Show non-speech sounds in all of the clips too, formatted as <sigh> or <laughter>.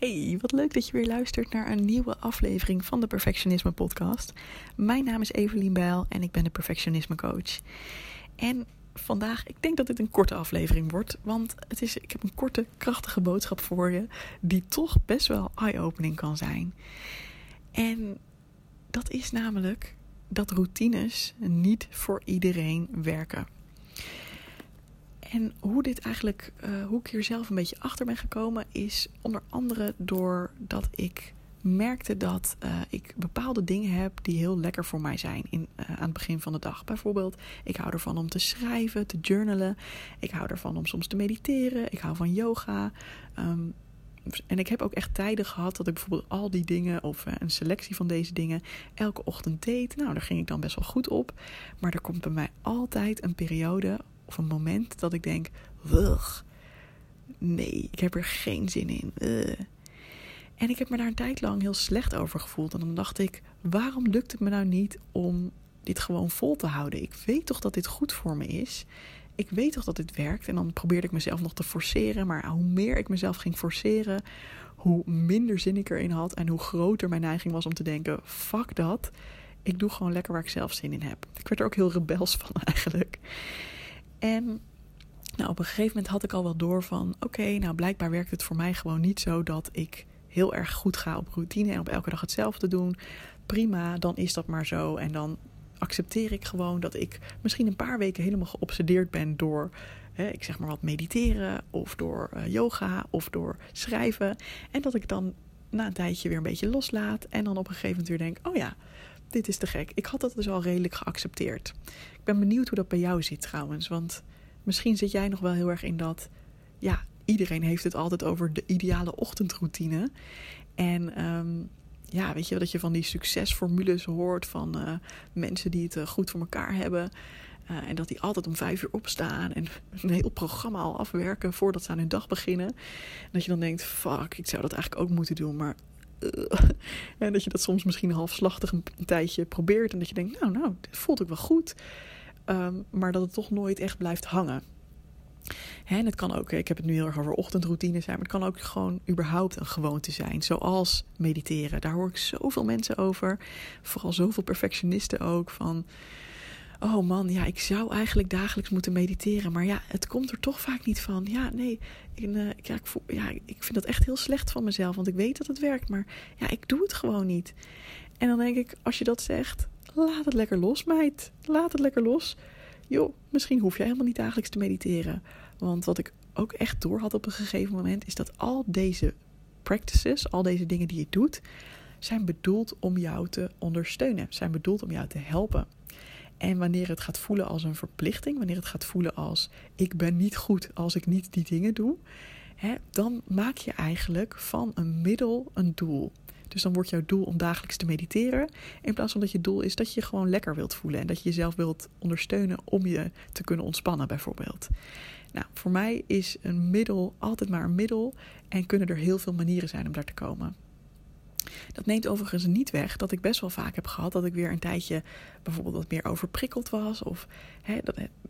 Hey, wat leuk dat je weer luistert naar een nieuwe aflevering van de Perfectionisme Podcast. Mijn naam is Evelien Bijl en ik ben de Perfectionisme Coach. En vandaag, ik denk dat dit een korte aflevering wordt, want het is, ik heb een korte, krachtige boodschap voor je, die toch best wel eye-opening kan zijn. En dat is namelijk dat routines niet voor iedereen werken. En hoe dit eigenlijk, uh, hoe ik hier zelf een beetje achter ben gekomen, is onder andere doordat ik merkte dat uh, ik bepaalde dingen heb die heel lekker voor mij zijn in, uh, aan het begin van de dag. Bijvoorbeeld, ik hou ervan om te schrijven, te journalen. Ik hou ervan om soms te mediteren. Ik hou van yoga. Um, en ik heb ook echt tijden gehad dat ik bijvoorbeeld al die dingen of een selectie van deze dingen elke ochtend deed. Nou, daar ging ik dan best wel goed op. Maar er komt bij mij altijd een periode of een moment dat ik denk: nee, ik heb er geen zin in. Uh. En ik heb me daar een tijd lang heel slecht over gevoeld. En dan dacht ik: waarom lukt het me nou niet om dit gewoon vol te houden? Ik weet toch dat dit goed voor me is. Ik weet toch dat dit werkt. En dan probeerde ik mezelf nog te forceren. Maar hoe meer ik mezelf ging forceren, hoe minder zin ik erin had. En hoe groter mijn neiging was om te denken: fuck dat. Ik doe gewoon lekker waar ik zelf zin in heb. Ik werd er ook heel rebels van <laughs> eigenlijk. En nou, op een gegeven moment had ik al wel door van: oké, nou blijkbaar werkt het voor mij gewoon niet zo dat ik heel erg goed ga op routine en op elke dag hetzelfde doen. Prima, dan is dat maar zo. En dan accepteer ik gewoon dat ik misschien een paar weken helemaal geobsedeerd ben door, ik zeg maar wat mediteren of door uh, yoga of door schrijven. En dat ik dan na een tijdje weer een beetje loslaat en dan op een gegeven moment weer denk: oh ja, dit is te gek. Ik had dat dus al redelijk geaccepteerd. Ik ben benieuwd hoe dat bij jou zit trouwens. Want misschien zit jij nog wel heel erg in dat. Ja, iedereen heeft het altijd over de ideale ochtendroutine. En um, ja, weet je, dat je van die succesformules hoort van uh, mensen die het uh, goed voor elkaar hebben. Uh, en dat die altijd om vijf uur opstaan en <laughs> een heel programma al afwerken voordat ze aan hun dag beginnen. En dat je dan denkt: fuck, ik zou dat eigenlijk ook moeten doen. Maar <laughs> en dat je dat soms misschien halfslachtig een, tijdje probeert. En dat je denkt, nou, nou, dit voelt ook wel goed. Um, maar dat het toch nooit echt blijft hangen. Hè, en het kan ook, ik heb het nu heel erg over ochtendroutine zijn, maar het kan ook gewoon überhaupt een gewoonte zijn. Zoals mediteren. Daar hoor ik zoveel mensen over. Vooral zoveel perfectionisten ook. Van oh man, ja, ik zou eigenlijk dagelijks moeten mediteren. Maar ja, het komt er toch vaak niet van. Ja, nee, ik, ja, ik, voel, ja, ik vind dat echt heel slecht van mezelf. Want ik weet dat het werkt, maar ja, ik doe het gewoon niet. En dan denk ik, als je dat zegt, laat het lekker los, meid. Laat het lekker los. Joh, misschien hoef jij helemaal niet dagelijks te mediteren. Want wat ik ook echt door had op een gegeven moment, is dat al deze practices, al deze dingen die je doet, zijn bedoeld om jou te ondersteunen. Zijn bedoeld om jou te helpen. En wanneer het gaat voelen als een verplichting, wanneer het gaat voelen als ik ben niet goed als ik niet die dingen doe, hè, dan maak je eigenlijk van een middel een doel. Dus dan wordt jouw doel om dagelijks te mediteren. In plaats van dat je doel is dat je gewoon lekker wilt voelen. En dat je jezelf wilt ondersteunen om je te kunnen ontspannen, bijvoorbeeld. Nou, voor mij is een middel altijd maar een middel. En kunnen er heel veel manieren zijn om daar te komen. Dat neemt overigens niet weg dat ik best wel vaak heb gehad dat ik weer een tijdje bijvoorbeeld wat meer overprikkeld was. Of hè,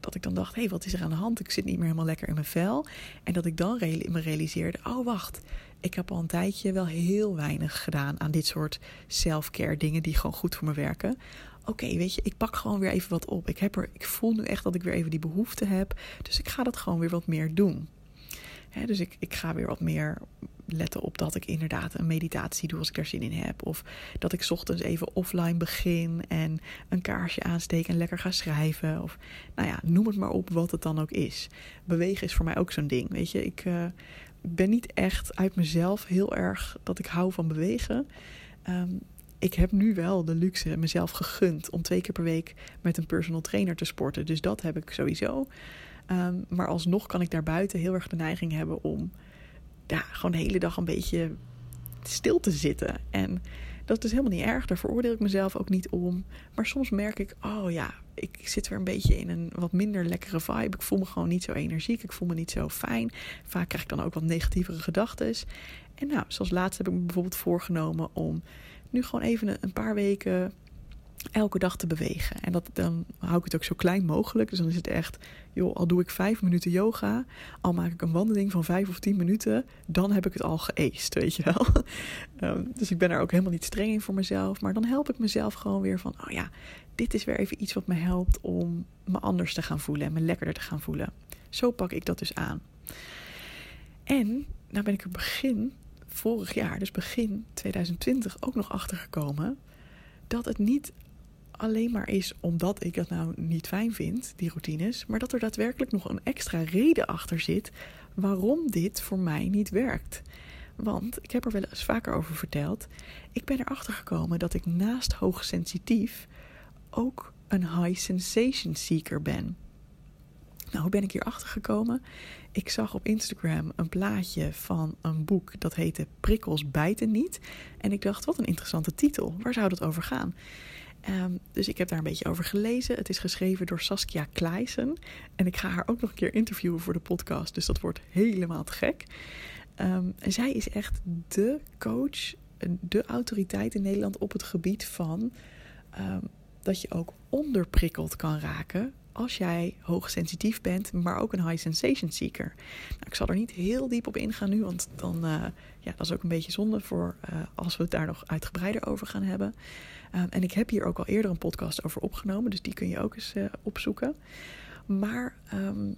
dat, ik dan dacht, hé, hey, wat is er aan de hand? Ik zit niet meer helemaal lekker in mijn vel. En dat ik dan me realiseerde, oh wacht, ik heb al een tijdje wel heel weinig gedaan aan dit soort self-care dingen die gewoon goed voor me werken. Oké, weet je, ik pak gewoon weer even wat op. Ik, heb er, ik voel nu echt dat ik weer even die behoefte heb. Dus ik ga dat gewoon weer wat meer doen. Dus ik, ik ga weer wat meer letten op dat ik inderdaad een meditatie doe als ik daar zin in heb. Of dat ik ochtends even offline begin en een kaarsje aansteek en lekker ga schrijven. Of nou ja, noem het maar op wat het dan ook is. Bewegen is voor mij ook zo'n ding. Weet je, ik uh, ben niet echt uit mezelf heel erg dat ik hou van bewegen. Um, ik heb nu wel de luxe mezelf gegund om twee keer per week met een personal trainer te sporten. Dus dat heb ik sowieso. Um, maar alsnog kan ik daarbuiten heel erg de neiging hebben om ja, gewoon de hele dag een beetje stil te zitten. En Dat is helemaal niet erg, daar veroordeel ik mezelf ook niet om. Maar soms merk ik, oh ja, ik zit weer een beetje in een wat minder lekkere vibe. Ik voel me gewoon niet zo energiek, ik voel me niet zo fijn. Vaak krijg ik dan ook wat negatievere gedachten. En nou, zoals laatst heb ik me bijvoorbeeld voorgenomen om nu gewoon even een paar weken elke dag te bewegen. En dat, dan hou ik het ook zo klein mogelijk. Dus dan is het echt, joh, al doe ik vijf minuten yoga, al maak ik een wandeling van vijf of tien minuten, dan heb ik het al geëest, weet je wel. <laughs> Ehm, dus ik ben er ook helemaal niet streng in voor mezelf. Maar dan help ik mezelf gewoon weer van, oh ja, dit is weer even iets wat me helpt om me anders te gaan voelen en me lekkerder te gaan voelen. Zo pak ik dat dus aan. En nou ben ik er begin vorig jaar, dus begin 2020, ook nog achter gekomen dat het niet alleen maar is omdat ik dat nou niet fijn vind, die routines, maar dat er daadwerkelijk nog een extra reden achter zit waarom dit voor mij niet werkt. Want ik heb er wel eens vaker over verteld. Ik ben erachter gekomen dat ik naast hoogsensitief ook een high sensation seeker ben. Nou, hoe ben ik hier achter gekomen? Ik zag op Instagram een plaatje van een boek dat heette Prikkels bijten niet. En ik dacht, wat een interessante titel. Waar zou dat over gaan? Um, dus ik heb daar een beetje over gelezen. Het is geschreven door Saskia Kleisen. En ik ga haar ook nog een keer interviewen voor de podcast. Dus dat wordt helemaal te gek. En zij is echt de coach, de autoriteit in Nederland op het gebied van um, dat je ook onderprikkeld kan raken als jij hoogsensitief bent, maar ook een high sensation seeker. Nou, ik zal er niet heel diep op ingaan nu, want dan uh, ja, dat is ook een beetje zonde voor uh, als we het daar nog uitgebreider over gaan hebben. Um, en ik heb hier ook al eerder een podcast over opgenomen, dus die kun je ook eens uh, opzoeken. Maar um,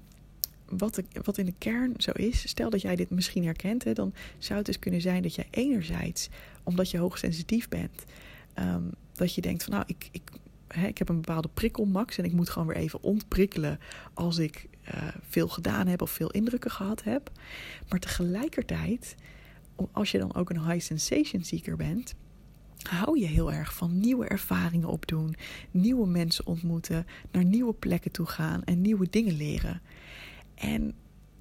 wat, wat in de kern zo is, stel dat jij dit misschien herkent, hè, dan zou het dus kunnen zijn dat jij enerzijds, omdat je hoogsensitief bent, um, dat je denkt van nou, ik, ik hè, ik heb een bepaalde prikkelmax en ik moet gewoon weer even ontprikkelen als ik uh, veel gedaan heb of veel indrukken gehad heb. Maar tegelijkertijd, als je dan ook een high sensation seeker bent, hou je heel erg van nieuwe ervaringen opdoen, nieuwe mensen ontmoeten, naar nieuwe plekken toe gaan en nieuwe dingen leren. En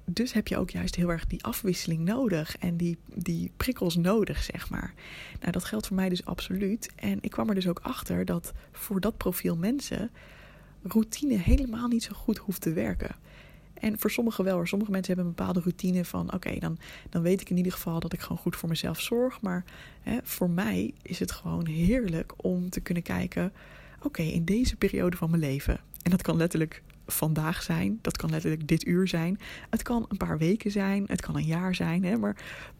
dus heb je ook juist heel erg die afwisseling nodig en die, die prikkels nodig, zeg maar. Nou, dat geldt voor mij dus absoluut. En ik kwam er dus ook achter dat voor dat profiel mensen routine helemaal niet zo goed hoeft te werken. En voor sommigen wel. Sommige mensen hebben een bepaalde routine van: oké, dan, dan weet ik in ieder geval dat ik gewoon goed voor mezelf zorg. Maar hè, voor mij is het gewoon heerlijk om te kunnen kijken: oké, in deze periode van mijn leven. En dat kan letterlijk vandaag zijn. Dat kan letterlijk dit uur zijn. Het kan een paar weken zijn. Het kan een jaar zijn. Hè? Maar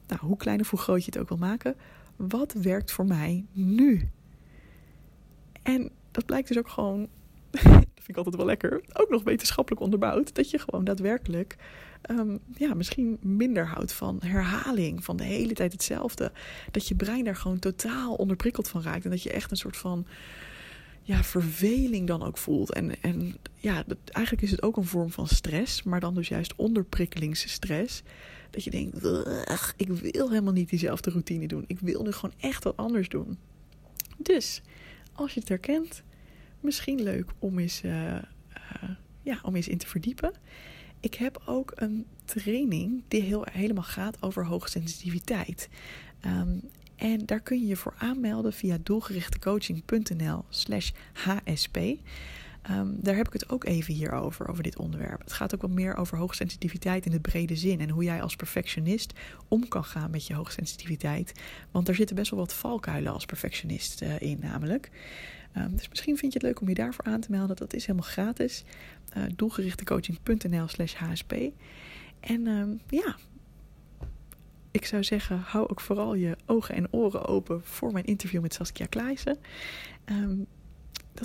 nou, hoe klein of hoe groot je het ook wil maken. Wat werkt voor mij nu? En dat blijkt dus ook gewoon. Vind ik altijd wel lekker. Ook nog wetenschappelijk onderbouwd. Dat je gewoon daadwerkelijk. Um, ja, misschien minder houdt van herhaling. Van de hele tijd hetzelfde. Dat je brein daar gewoon totaal onderprikkeld van raakt. En dat je echt een soort van ja, verveling dan ook voelt. En, en ja, dat, eigenlijk is het ook een vorm van stress, maar dan dus juist onderprikkelingsstress. Dat je denkt, ik wil helemaal niet diezelfde routine doen. Ik wil nu gewoon echt wat anders doen. Dus, als je het herkent, misschien leuk om eens, uh, uh, ja, om eens in te verdiepen. Ik heb ook een training die heel, helemaal gaat over hoogsensitiviteit. Um, en daar kun je je voor aanmelden via doelgerichtecoaching.nl slash hsp. Um, daar heb ik het ook even hier over, over dit onderwerp. Het gaat ook wat meer over hoogsensitiviteit in de brede zin. En hoe jij als perfectionist om kan gaan met je hoogsensitiviteit. Want er zitten best wel wat valkuilen als perfectionist uh, in namelijk. Um, dus misschien vind je het leuk om je daarvoor aan te melden. Dat is helemaal gratis. Uh, doelgerichtecoaching.nl slash hsp. En um, ja, ik zou zeggen, hou ook vooral je ogen en oren open voor mijn interview met Saskia Kleijsen.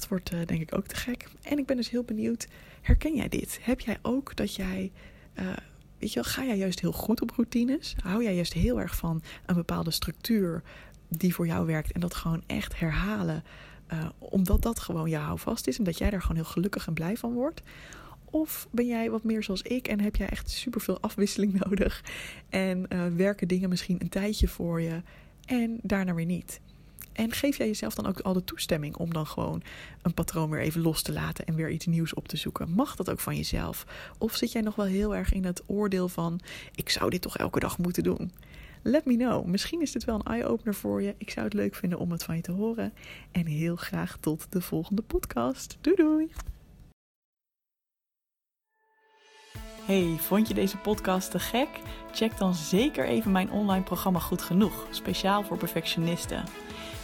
Wordt uh, denk ik ook te gek. En ik ben dus heel benieuwd, herken jij dit? Heb jij ook dat jij, uh, weet je wel, ga jij juist heel goed op routines? Hou jij juist heel erg van een bepaalde structuur die voor jou werkt en dat gewoon echt herhalen, uh, omdat dat gewoon jouw houvast is en dat jij daar gewoon heel gelukkig en blij van wordt? Of ben jij wat meer zoals ik en heb jij echt superveel afwisseling <laughs> nodig? En werken dingen misschien een tijdje voor je en daarna weer niet? En geef jij jezelf dan ook al de toestemming om dan gewoon een patroon weer even los te laten en weer iets nieuws op te zoeken? Mag dat ook van jezelf? Of zit jij nog wel heel erg in het oordeel van: ik zou dit toch elke dag moeten doen? Let me know. Misschien is dit wel een eye-opener voor je. Ik zou het leuk vinden om het van je te horen. En heel graag tot de volgende podcast. Doei doei! Hey, vond je deze podcast te gek? Check dan zeker even mijn online programma Goed Genoeg, speciaal voor perfectionisten.